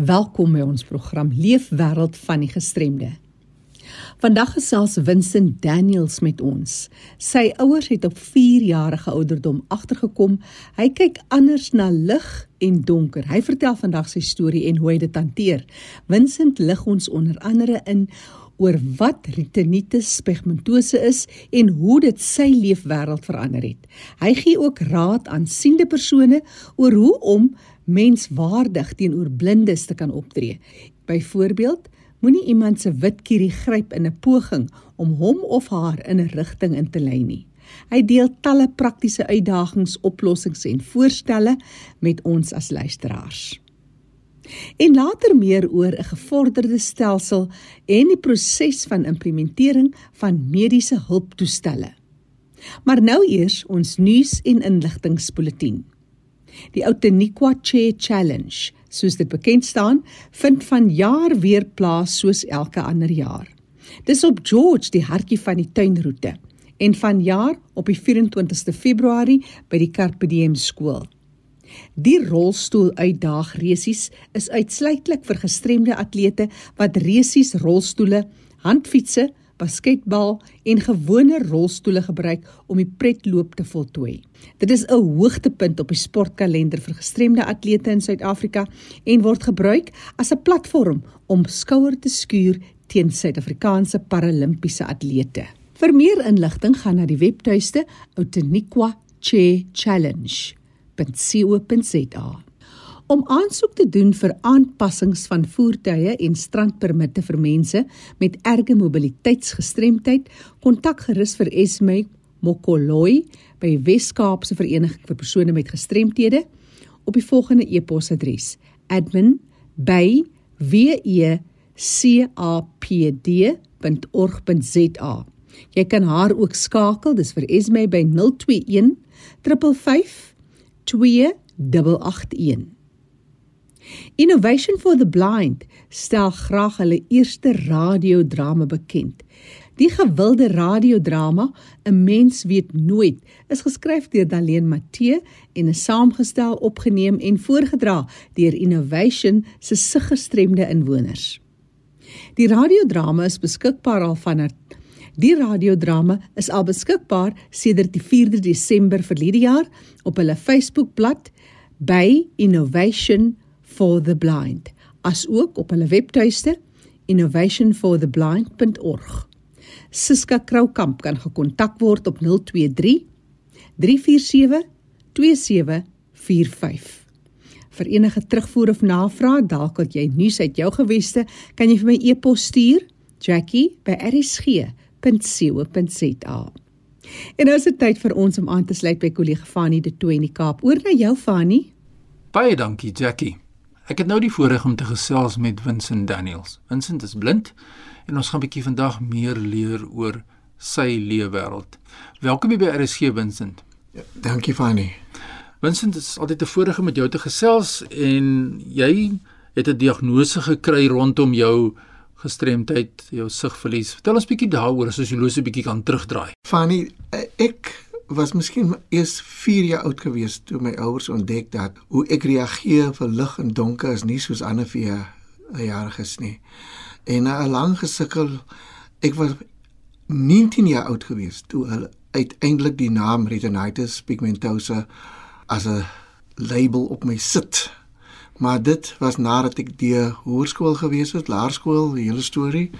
Welkom by ons program Leefwêreld van die Gestremde. Vandag gesels Vincent Daniels met ons. Sy ouers het op 4-jarige ouderdom agtergekom hy kyk anders na lig en donker. Hy vertel vandag sy storie en hoe hy dit hanteer. Vincent lig ons onder andere in oor wat retinitis pigmentose is en hoe dit sy leefwêreld verander het. Hy gee ook raad aan siende persone oor hoe om menswaardig teenoor blindes te kan optree. Byvoorbeeld, moenie iemand se wit kierie gryp in 'n poging om hom of haar in 'n rigting in te lei nie. Hy deel talle praktiese uitdagings, oplossings en voorstelle met ons as luisteraars en later meer oor 'n gevorderde stelsel en die proses van implementering van mediese hulptoestelle. Maar nou eers ons nuus en inligtingspulsatie. Die Outeniqua Chair Challenge, soos dit bekend staan, vind vanjaar weer plaas soos elke ander jaar. Dis op George, die hartjie van die tuinroete, en vanjaar op die 24ste Februarie by die Carpe Diem skool. Die rolstoel uitdaag resies is uitsluitlik vir gestremde atlete wat resies rolstoele, handfietsse, basketbal en gewone rolstoele gebruik om die pretloop te voltooi. Dit is 'n hoogtepunt op die sportkalender vir gestremde atlete in Suid-Afrika en word gebruik as 'n platform om skouer te skuur teen Suid-Afrikaanse paralimpiese atlete. Vir meer inligting gaan na die webtuiste Outeniqua Chair Challenge www.rsg.co.za. Om aansoek te doen vir aanpassings van voertuie en strandpermitte vir mense met erge mobiliteitsgestremdheid, kontak gerus vir Esme Mokoloi by Wes-Kaapse Vereniging vir persone met gestremthede op die volgende e-posadres: admin@wecapd.org.za. Jy kan haar ook skakel, dis vir Esme by 021 555 2881. Innovation for the Blind stel graag hulle eerste radiodrama bekend. Die gewilde radiodrama 'n mens weet nooit is geskryf deur Daleen Matthee en is saamgestel, opgeneem en voorgedra deur Innovation se siggestremde inwoners. Die radiodrama is beskikbaar al vanaf Die radiodrama is al beskikbaar sedert die 4de Desember verlede jaar op hulle Facebookblad by Innovation for the Blind, asook op hulle webtuiste innovationfortheblind.org. Siska Kroukamp kan gekontak word op 023 347 2745. Vir enige terugvoer of navraag, dalk wat jy nuus uit jou geweste, kan jy vir my e-pos stuur, Jackie@rsg.co.za. En nou is dit tyd vir ons om aan te sluit by kollega Fanie de Tooi in die Kaap. Oor na jou Fanie. Baie dankie Jackie. Ek het nou die voorreg om te gesels met Vincent Daniels. Vincent is blind en ons gaan 'n bietjie vandag meer leer oor sy leefwêreld. Welkom by RSG Vincent. Ja, dankie Fanie. Vincent, dit is altyd 'n voorreg om met jou te gesels en jy het 'n diagnose gekry rondom jou gestremdheid, jou sigverlies. Vertel ons bietjie daaroor as ons jou lose bietjie kan terugdraai. Fanny, ek was miskien eers 4 jaar oud gewees toe my ouers ontdek dat hoe ek reageer vir lig en donker is nie soos ander 'n jariges nie. En na 'n lang gesukkel, ek was 19 jaar oud gewees toe hulle uiteindelik die naam retinitis pigmentosa as 'n label op my sit. Maar dit was nadat ek die hoërskool gewees het, laerskool, die hele storie.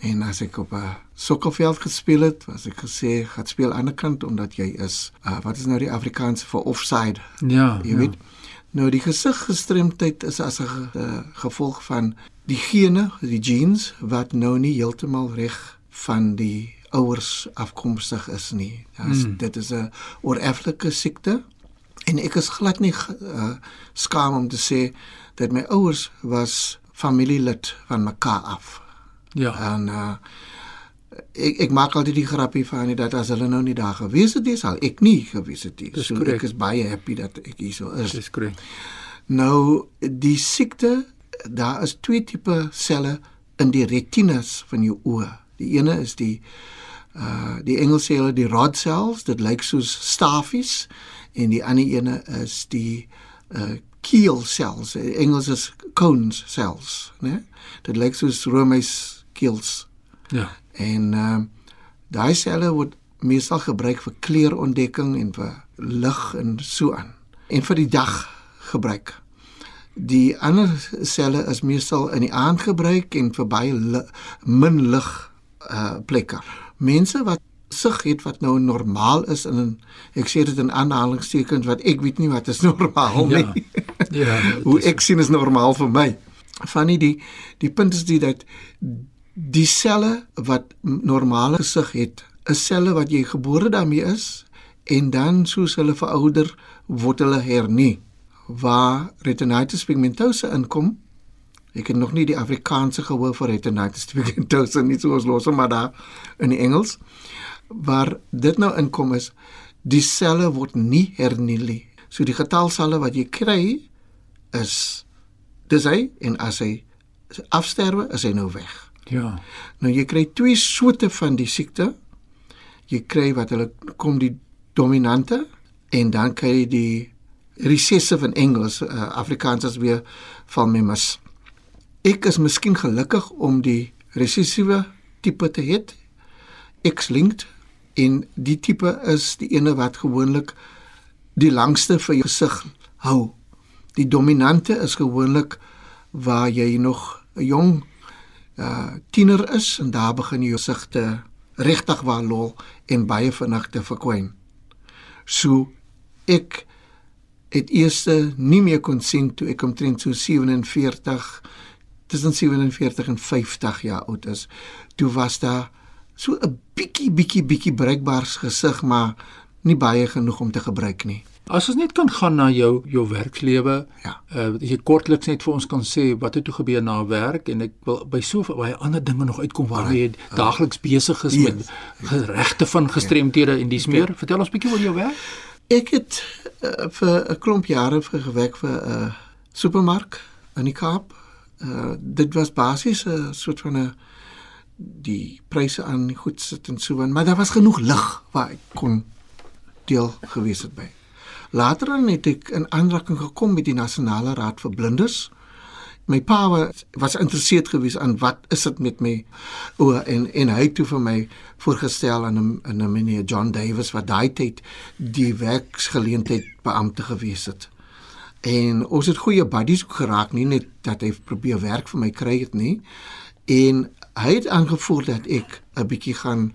En as ek op 'n sokkerveld gespeel het, was ek gesê, "Gaan speel aan die kant omdat jy is uh, wat is nou die Afrikaanse vir offside?" Ja, jy weet. Ja. Nou die gesiggestremdheid is as 'n uh, gevolg van die gene, die genes wat nou nie heeltemal reg van die ouers afkomstig is nie. Ja, mm. dit is 'n oorerflike siekte En ek is glad nie uh, skaam om te sê dat my ouers was familielid van mekaar af. Ja. En uh, ek ek maak altyd die grappie van dat as hulle nou nie daar gewees het, sal ek nie gewees het nie. So ek is baie happy dat ek hier so is. Dis korrek. Nou die siekte, daar is twee tipe selle in die retinas van jou oë. Die ene is die uh die Engels sê hulle die rod cells, dit lyk soos stafies en die ander ene is die uh keel cells. Engels is cones cells, né? Dit lyk soos roomys keels. Ja. En ehm uh, daai selle word meestal gebruik vir kleurontdekking en vir lig en so aan. En vir die dag gebruik. Die ander selle is meestal in die aand gebruik en vir baie li min lig uh plekke. Mense wat sig het wat nou normaal is in 'n ek sê dit in aanhalingstekens wat ek weet nie wat is normaal nie. Ja. Ja. Hoe ek sien is normaal vir my. Van die die, die punt is die dat die selle wat normale gesig het, is selle wat jy gebore daarmee is en dan soos hulle verouder word hulle hernie waar retinitis pigmentosa inkom. Ek het nog nie die Afrikaanse gehoor vir retinitis pigmentosa nie soos los maar daar in die Engels waar dit nou inkom is die selle word nie hernie. So die getal selle wat jy kry is dis hy en as hy afsterwe is hy nou weg. Ja. Nou jy kry twee soorte van die siekte. Jy kry wat hulle kom die dominante en dan kry jy die recessive in Engels, uh, Afrikaans as weer van my mis. Ek is miskien gelukkig om die recessive tipe te hê. X-linked en die tipe is die ene wat gewoonlik die langste vir jou gesig hou. Die dominante is gewoonlik waar jy nog 'n jong uh tiener is en daar begin jou gesig te regtig waar lol en baie vinnig te verkwyn. So ek het eers nie meer kon sien toe ek omtrent so 47 tussen 47 en 50 jaar oud is. Toe was daar so 'n bietjie bietjie bietjie bruikbaars gesig, maar nie baie genoeg om te gebruik nie. As ons net kan gaan na jou jou werkslewe. Ja. Uh jy kortliks net vir ons kan sê wat het toe gebeur na werk en ek wil by so baie ander dinge nog uitkom waar jy daagliks besig is Yes. met regte van gestremdhede en dis meer. Vertel ons bietjie oor jou werk. Ek het uh, vir 'n klomp jare vir gewerk vir 'n uh, supermark in die Kaap. Uh, dit was basies 'n uh, soort van 'n die pryse aan goed sit en so aan, maar daar was genoeg lig waar ek kon deel gewees het by. Later dan het ek in aanraking gekom met die Nasionale Raad vir Blindes. My pa was, geïnteresseerd gewees aan wat is dit met my o en en hy het toe vir my voorgestel aan 'n aan 'n meneer John Davis wat daai tyd die werksgeleentheid beampte gewees het. En ons het goeie buddies geraak, nie net dat hy probeer werk vir my kry het nie. En hy het aangevoel dat ek 'n bietjie gaan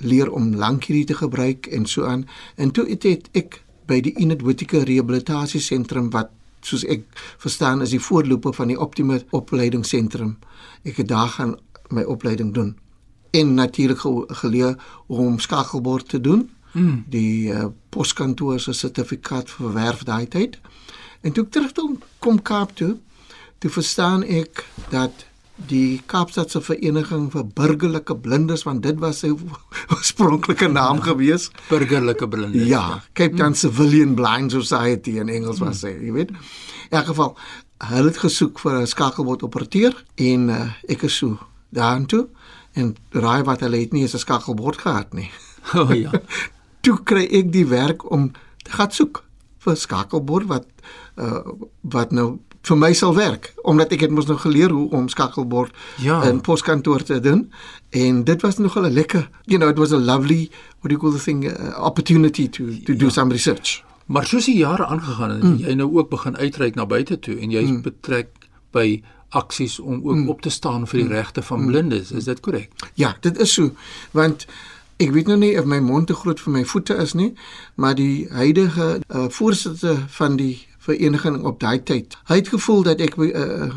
leer om lankhierdie te gebruik en so aan. En toe het, het ek by die Whittaker Rehabilitasiesentrum wat soos ek verstaan is die voorloper van die Optima opleidingsentrum. Ek het daar gaan my opleiding doen. En natuurlik ge geleer om skakelbord te doen. Mm. Die uh, poskantoor se sertifikaat verwerf daai tyd. En toe ek terug toe kom Kaap toe, toe verstaan ek dat die Kaapstadse Vereniging vir Burgerlike Blindes want dit was sy oorspronklike naam gewees. Burgerlike blindes. Ja, Cape Town Civilian Blind Society in Engels was hy, jy weet. In elk geval, hulle het gesoek vir 'n skakelbord operateur en uh, ek is so daartoe en raai wat hulle het nie eens 'n skakelbord gehad nie. O oh, ja. Toe kry ek die werk om te gaan soek vir skakelbord wat uh, wat nou vir my sal werk omdat ek het mos nou geleer hoe om skakelbord Ja. in poskantoor te doen en dit was nogal 'n lekker you know it was a lovely what do you call the thing uh, opportunity to to do some research Maar soos die jare aangegaan het, mm. jy nou ook begin uitreik na buite toe en jy's mm. betrek by aksies om ook mm. op te staan vir die regte van blindes. Is dit korrek? ja dit is so want ek weet nou nie of my mond te groot vir my voete is nie maar die huidige uh, voorsitter van die vereniging op daai tyd hy het gevoel dat ek uh,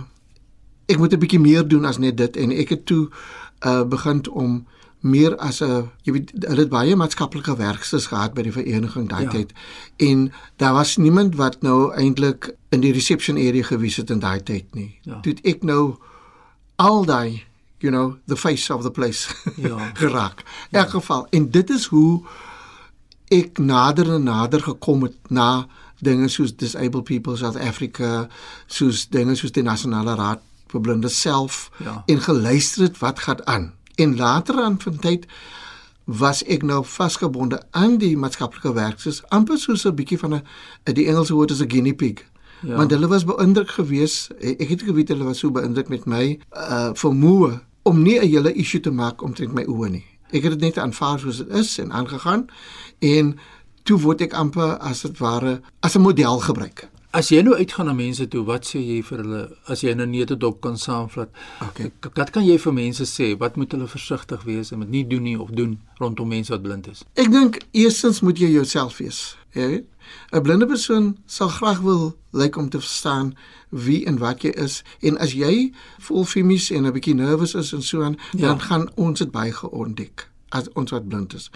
ek moet 'n bietjie meer doen as net dit en ek het toe uh, begin om meer as 'n jy weet hulle het baie maatskaplike werkers gehad by die vereniging daai Ja. ja. tyd en daar was niemand wat nou eintlik in die reception area gewees het in daai tyd nie. Ja. Toe ek nou al daai you know the face of the place Ja. geraak. In elk geval en dit is hoe ek nader en nader gekom het na dinge soos Disabled People South Africa, soos dinge soos die Nasionale Raad vir Blindes self Ja. en geluister het wat gaan aan. En later aan van tyd was ek nou vasgebonde aan die maatskaplike werkers, amper soos 'n bietjie van 'n die Engelse woord is 'n guinea pig. ja. want hulle was beïndruk geweest. Ek het geweet hulle was so beïndruk met my uh vermoë om nie 'n hele issue te maak omtrent my oë nie. Ek het dit net aanvaar soos dit is en aangegaan en toe word ek amper as dit ware as 'n model gebruik. As jy nou uitgaan na mense toe, wat sê jy vir hulle as jy nou net op kan saamvat? Okay. Wat kan jy vir mense sê? Wat moet hulle versigtig wees en moet nie doen nie of doen rondom mense wat blind is? Ek dink eerstens moet jy jouself wees. Jy weet, 'n blinde persoon sal graag wil lyk om te verstaan wie en wat jy is en as jy vol femies en 'n bietjie nervus is en so aan, ja. dan gaan ons dit baie geontdek as ons wat blind is.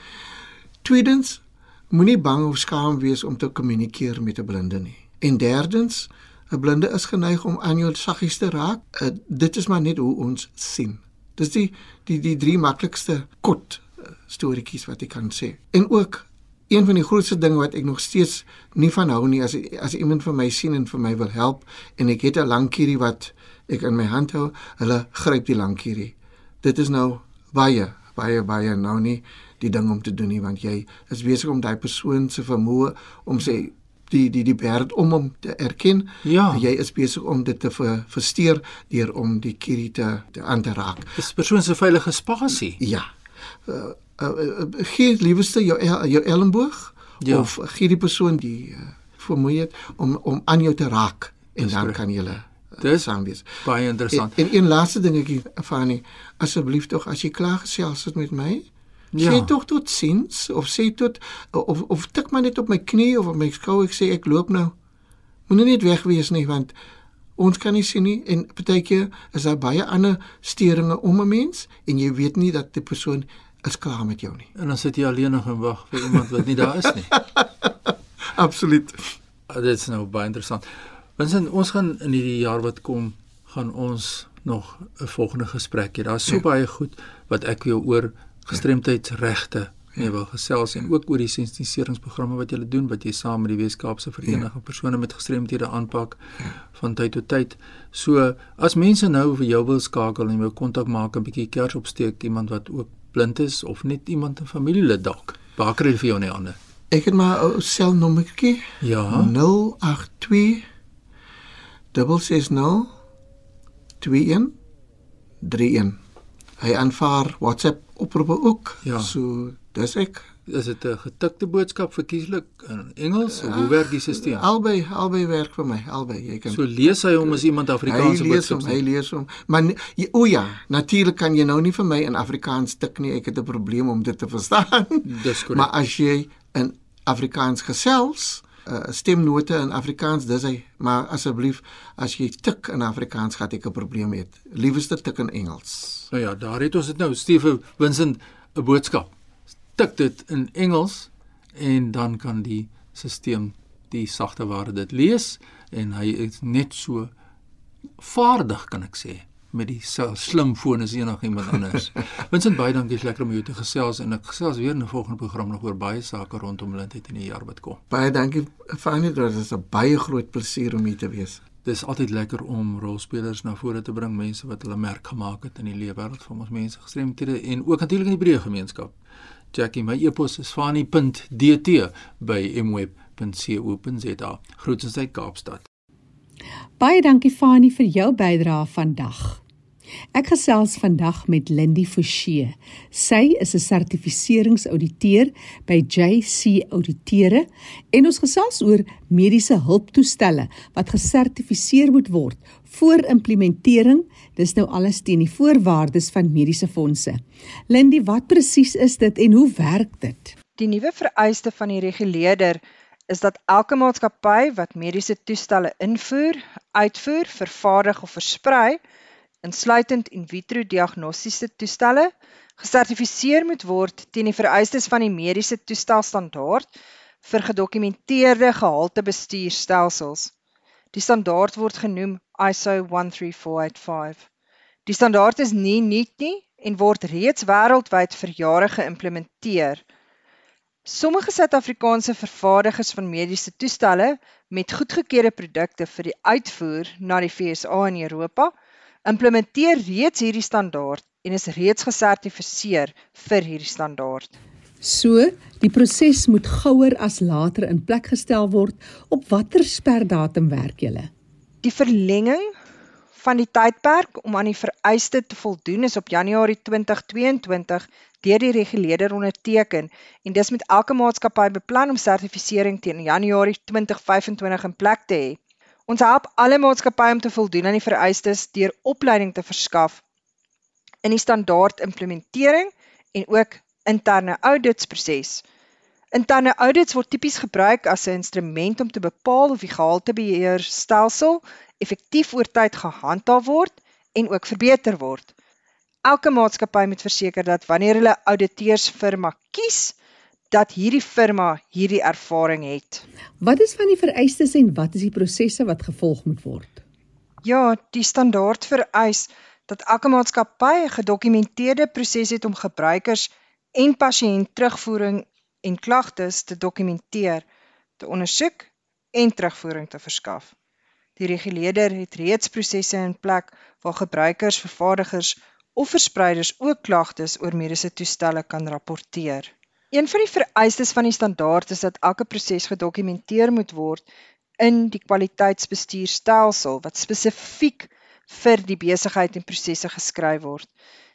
Tweedens, moenie bang of skaam wees om te kommunikeer met 'n blinde nie. En derdens, 'n blinde is geneig om aan jou saggies te raak. Uh, dit is maar net hoe ons sien. Dis die die die drie maklikste kort uh, storieetjies wat ek kan sê. En ook een van die grootste dinge wat ek nog steeds nie van hou nie as as iemand vir my sien en vir my wil help en ek het 'n lankierie wat ek in my hand hou, hulle gryp die lankierie. Dit is nou baie baie baie nou nie die ding om te doen nie want jy is besig om daai persoon se vermoë om sê die die die berd om hom te erken. Ja. Jy is besig om dit te ver, versteur deur om die kierie te, te aan te raak. Dis persoon se veilige spasie. Ja. Uh, uh, uh, gee liewerste jou jou elmboog ja. of gee die persoon die uh, vermoeid om om aan jou te raak en Dis dan correct. kan jy Dis saam wees. Baie interessant. En, en een laaste dingetjie Fanie, asseblief tog as jy klaar gesels het met my, Ja. Sê tog tot sins of sê tot of of tik maar net op my knie of op my skou ek sê ek loop nou. Moenie net wegwees nie want ons kan nie sien nie en partykeer is daar baie ander steringe om 'n mens en jy weet nie dat die persoon is klaar met jou nie. En dan sit jy alleen nog en wag vir iemand wat nie daar is nie. Absoluut. Ah, dit is nou baie interessant. Winston, ons gaan in hierdie jaar wat kom gaan ons nog 'n volgende gesprek hê. Daar's so ja. baie goed wat ek jou oor gestremdheidsregte mee wil gesels en ook oor die sensitiseringsprogramme wat julle doen wat jy saam met die Weskaapse Vereniging ja. persone met gestremthede aanpak ja. van tyd tot tyd. So as mense nou vir jou wil skakel en jou kontak maak 'n bietjie kers opsteek iemand wat ook blind is of net iemand 'n familielid dalk. Waar kry jy vir jou nie ander? Ek het maar 'n selnommertjie. Ja. 082 660 21 31. Hy aanvaar WhatsApp oproepe ook. Ja. So dis ek. Is dit 'n getikte boodskap verkieslik in Engels of hoe ah, werk die stelsel? Albei, albei werk vir my, albei. Jy kan So lees hy hom as iemand Afrikaanse boodskap. Hy lees hom, maar o ja, natuurlik kan jy nou nie vir my in Afrikaans tik nie. Ek het 'n probleem om dit te verstaan. Dis korrek. Maar as jy in Afrikaans gesels, uh, stemnote in Afrikaans, dis hy, maar asseblief as jy tik in Afrikaans, gaan ek 'n probleem hê. Liewerste tik in Engels. Nou ja, daar het ons dit nou, Steve Vincent 'n boodskap. Tik dit in Engels en dan kan die stelsel die sagte ware dit lees en hy is net so vaardig kan ek sê met die slim foon as enigiemand anders. Vincent baie dankie, lekker om jou te gesels en ek gesels weer in 'n volgende program nog oor baie sake rondom blindheid in die jaar wat kom. Baie dankie Fanny, dit is 'n baie groot plesier om hier te wees dis altyd lekker om rolspelers na vore te bring, mense wat hulle merk gemaak het in die lewe wêreld van ons mense gestremdhede en ook natuurlik in die breë gemeenskap. Jackie, my e-pos is fani.dt by mweb.co.za. Groetens uit Kaapstad. Baie dankie Fani vir jou bydrae vandag. Ek gesels vandag met Lindy Forsie. Sy is 'n sertifiseringsouditeur by JC Auditeure en ons gesels oor mediese hulptoestelle wat gesertifiseer moet word voor implementering. Dis nou alles teen die voorwaardes van mediese fondse. Lindy, wat presies is dit en hoe werk dit? Die nuwe vereiste van die reguleerder is dat elke maatskappy wat mediese toestelle invoer, uitvoer, vervaardig of versprei, insluitend in vitro diagnostiese toestelle, gesertifiseer moet word teen die vereistes van die mediese toestelstandaard vir gedokumenteerde gehalte bestuurstelsels. Die standaard word genoem ISO 13485. Die standaard is nie nuut nie en word reeds wêreldwyd vir jare geïmplementeer. Sommige Suid-Afrikaanse vervaardigers van mediese toestelle met goedgekeurde produkte vir die uitvoer na die VSA en Europa implementeer reeds hierdie standaard en is reeds gesertifiseer vir hierdie standaard. So, die proses moet gouer as later in plek gestel word. Op watter sperdatum werk julle? Die verlenging van die tydperk om aan die vereiste te voldoen is op Januarie 2022 deur die reguleerder onderteken en dis met elke maatskappy beplan om sertifisering teen Januarie 2025 in plek te hê. Ons help alle maatskappye om te voldoen aan die vereistes deur opleiding te verskaf in die standaard implementering en ook interne auditsproses. Interne audits word tipies gebruik as 'n instrument om te bepaal of die gehaltebeheerstelsel effektief oor tyd gehandhaaf word en ook verbeter word. Elke maatskappy moet verseker dat wanneer hulle ouditeursfirma kies, dat hierdie firma hierdie ervaring het. Wat is van die vereistes en wat is die prosesse wat gevolg moet word? Ja, die standaard vereis dat elke maatskappy 'n gedokumenteerde proses het om gebruikers en pasiënt terugvoering en klagtes te dokumenteer, te ondersoek en terugvoering te verskaf. Die reguleerder het reeds prosesse in plek waar gebruikers, vervaardigers of verspreiders ook klagtes oor mediese toestelle kan rapporteer. Een van die vereistes van die standaard is dat elke proses gedokumenteer moet word in die kwaliteitsbestuurstelsel wat spesifiek vir die besigheid en prosesse geskryf word.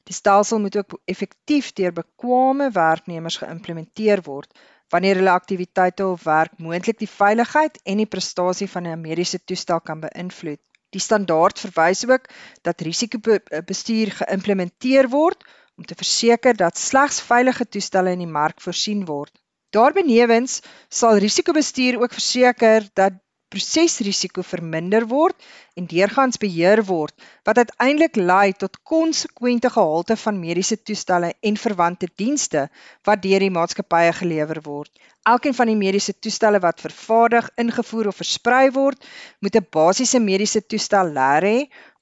Die stelsel moet ook effektief deur bekwame werknemers geïmplementeer word wanneer hulle aktiwiteite of werk moontlik die veiligheid en die prestasie van 'n mediese toestel kan beïnvloed. Die standaard verwys ook dat risikobestuur geïmplementeer word om te verseker dat slegs veilige toestelle in die mark voorsien word. Daarbenewens sal risikobestuur ook verseker dat prosesrisiko verminder word en deurgangs beheer word wat uiteindelik lei tot konsekwente gehalte van mediese toestelle en verwante dienste wat deur die maatskappye gelewer word. Elkeen van die mediese toestelle wat vervaardig, ingevoer of versprei word, moet 'n basiese mediese toestel leer hê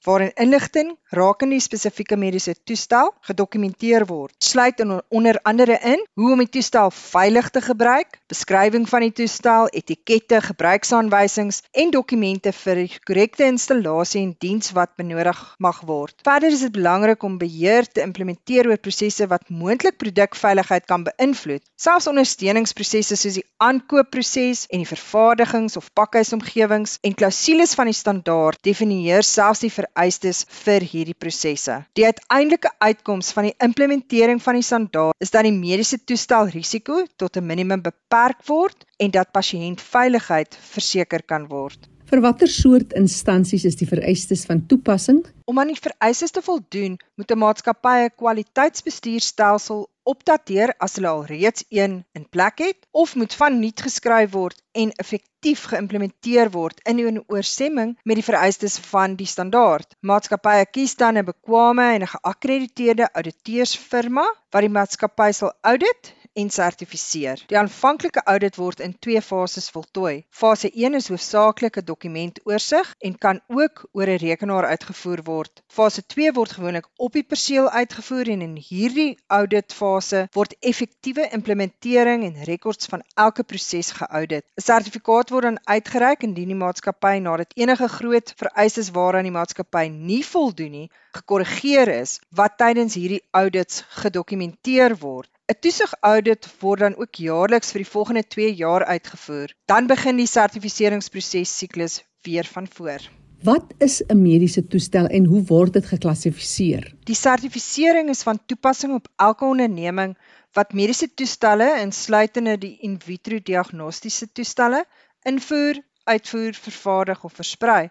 waarin inligting rakende die spesifieke mediese toestel gedokumenteer word. Sluit in onder andere in hoe om die toestel veilig te gebruik, beskrywing van die toestel, etikette, gebruiksaanwysings en dokumente vir die korrekte installasie en diens wat benodig mag word. Verder is dit belangrik om beheer te implementeer oor prosesse wat moontlik produkveiligheid kan beïnvloed. Selfs ondersteuningsprosesse soos die aankoopproses en die vervaardigings of pakhuisomgewings en klousules van die standaard definieer selfs die vereistes vir hierdie prosesse. Die uiteindelike uitkoms van die implementering van die standaard is dat die mediese toestel risiko tot 'n minimum beperk word en dat pasiëntveiligheid verseker kan word. Vir watter soort instansies is die vereistes van toepassing? Om aan die vereistes te voldoen, moet 'n maatskappy 'n kwaliteitsbestuurstelsel opdateer as hulle al reeds een in plek het of moet van nuut geskryf word en effektief geïmplementeer word in ooreenstemming met die vereistes van die standaard. Maatskappye kies dan 'n bekwame en 'n geakkrediteerde ouditeursfirma wat die maatskappy sal audit en sertifiseer. Die aanvanklike audit word in twee fases voltooi. Fase 1 is hoofsaaklik 'n dokumentoorsig en kan ook oor 'n rekenaar uitgevoer word. Fase 2 word gewoonlik op die perseel uitgevoer en in hierdie auditfase word effektiewe implementering en rekords van elke proses geaudit. 'n Sertifikaat word dan uitgereik indien die maatskappy nadat enige groot vereistes waaraan die maatskappy nie voldoen nie, gekorrigeer is wat tydens hierdie audits gedokumenteer word. 'n Toesig-audit word dan ook jaarliks vir die volgende 2 jaar uitgevoer. Dan begin die sertifiseringsproses siklus weer van voor. Wat is 'n mediese toestel en hoe word dit geklassifiseer? Die sertifisering is van toepassing op elke onderneming wat mediese toestelle insluitende die in vitro diagnostiese toestelle invoer, uitvoer, vervaardig of versprei.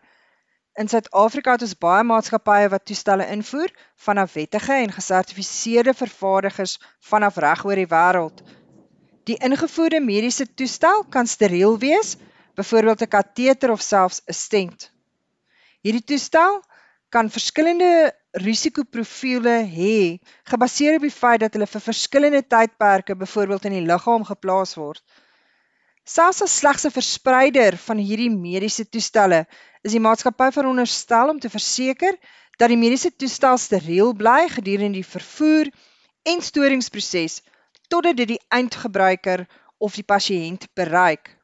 In Suid-Afrika het ons baie maatskappye wat toestelle invoer vanaf wettige en gesertifiseerde vervaardigers vanaf reg oor die wêreld. Die ingevoerde mediese toestel kan steriel wees, byvoorbeeld 'n kateter of selfs 'n stent. Hierdie toestel kan verskillende risikoprofiele hê, gebaseer op die feit dat hulle vir verskillende tydperke byvoorbeeld in die liggaam geplaas word. Selfs as slegs 'n verspreider van hierdie mediese toestelle is die maatskappy veronderstel om te verseker dat die mediese toestel steriel bly gedurende die vervoer en storingsproses totdat dit die eindgebruiker of die pasiënt bereik.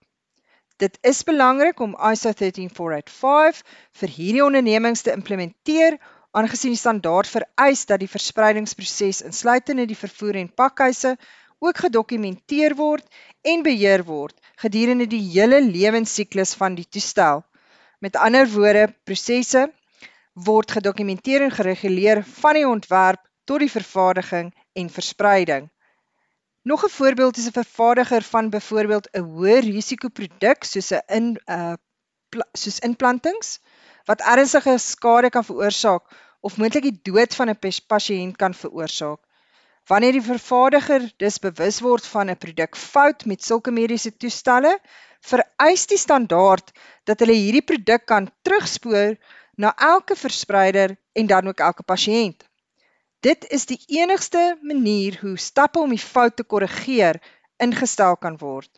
Dit is belangrik om ISO 13485 vir hierdie ondernemings te implementeer aangesien die standaard vereis dat die verspreidingsproses insluitende die vervoer en pakhuise ook gedokumenteer word en beheer word gedurende die hele lewensiklus van die toestel. Met ander woorde, prosesse word gedokumenteer en gereguleer van die ontwerp tot die vervaardiging en verspreiding. Nog 'n voorbeeld is 'n vervaardiger van byvoorbeeld 'n hoë risiko produk soos 'n in uh soos implantings wat ernstige skade kan veroorsaak of moontlik die dood van 'n pasiënt kan veroorsaak. Wanneer die vervaardiger dus bewus word van 'n produkfout met sulke mediese toestelle, vereis die standaard dat hulle hierdie produk kan terugspoor na elke verspreider en dan ook elke pasiënt. Dit is die enigste manier hoe stappe om die fout te korrigeer ingestel kan word.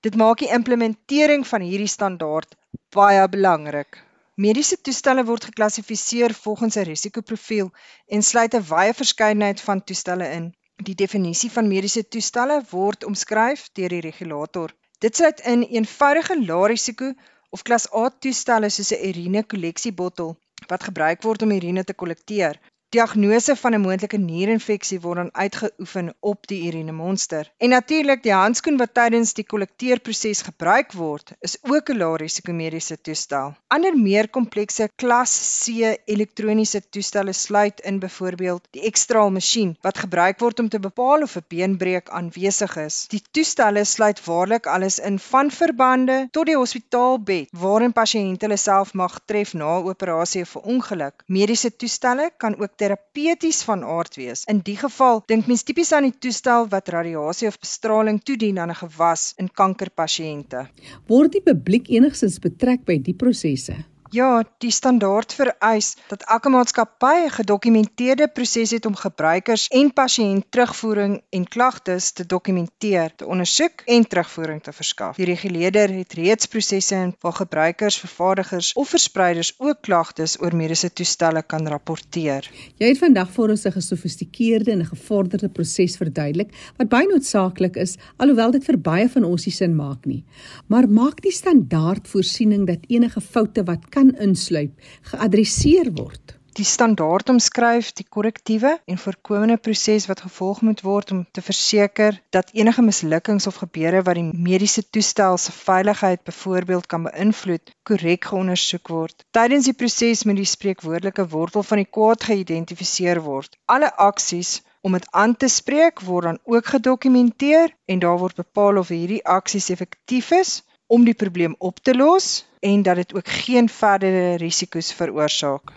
Dit maak die implementering van hierdie standaard baie belangrik. Mediese toestelle word geklassifiseer volgens 'n risikoprofiel en sluit 'n wye verskeidenheid van toestelle in. Die definisie van mediese toestelle word omskryf deur die regulator. Dit sluit in eenvoudige lae risiko of klas A toestelle soos 'n urine kolleksiebottel wat gebruik word om urine te kollekteer. Diagnose van 'n moontlike nierinfeksie word dan uitgeoefen op die urinemonster. En natuurlik, die handskoen wat tydens die kollekteerproses gebruik word, is ook 'n lae risiko mediese toestel. Ander meer komplekse klas C elektroniese toestelle sluit in byvoorbeeld die ekstraal masjien wat gebruik word om te bepaal of 'n beenbreuk aanwesig is. Die toestelle sluit waarlik alles in van verbande tot die hospitaalbed waarin pasiënte hulle self mag tref na 'n operasie of 'n ongeluk. Mediese toestelle kan ook terapeuties van aard wees. In die geval dink mens tipies aan die toestel wat radiasie of bestraling toedien aan 'n gewas in kankerpasiënte. Word die publiek enigstens betrek by die prosesse? Ja, die standaard vereis dat elke maatskappy 'n gedokumenteerde proses het om gebruikers en pasiënt terugvoering en klagtes te dokumenteer, te ondersoek en terugvoering te verskaf. Die reguleerder het reeds prosesse in waar gebruikers, vervaardigers of verspreiders ook klagtes oor mediese toestelle kan rapporteer. Jy het vandag vir ons 'n gesofistikeerde en gevorderde proses verduidelik wat baie noodsaaklik is, alhoewel dit vir baie van ons nie sin maak nie. Maar maak die standaard voorsiening dat enige foute wat kan kan insluip, geadresseer word. Die standaard omskryf die korrektiewe en voorkomende proses wat gevolg moet word om te verseker dat enige mislukkings of gebeure wat die mediese toestel se veiligheid byvoorbeeld kan beïnvloed, korrek geondersoek word. Tydens die proses moet die spreekwoordelike wortel van die kwaad geïdentifiseer word. Alle aksies om dit aan te spreek word dan ook gedokumenteer en daar word bepaal of hierdie aksies effektief is om die probleem op te los en dat dit ook geen verdere risiko's veroorsaak.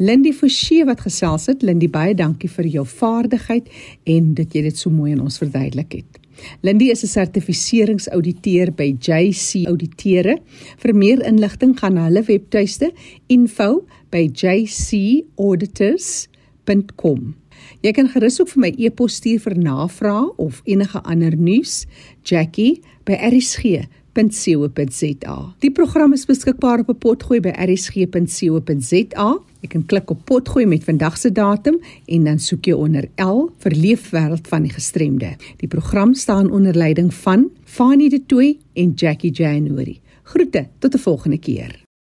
Lindy Forsie wat gesels het, Lindy baie dankie vir jou vaardigheid en dat jy dit so mooi aan ons verduidelik het. Lindy is 'n sertifiseringsouditeur by JC Auditeure. Vir meer inligting gaan na hulle webtuiste info@jcauditors.com. Jy kan gerus ook vir my e-pos stuur vir navrae of enige ander nuus. Jackie by RSG rsg.co.za. Die program is beskikbaar op 'n potgooi by rsg.co.za. Jy kan klik op potgooi met vandag se datum en dan soek jy onder L vir leefwêreld van die gestremde. Die program staan onder leiding van Fanie De Tooy en Jackie January. Groete tot 'n volgende keer.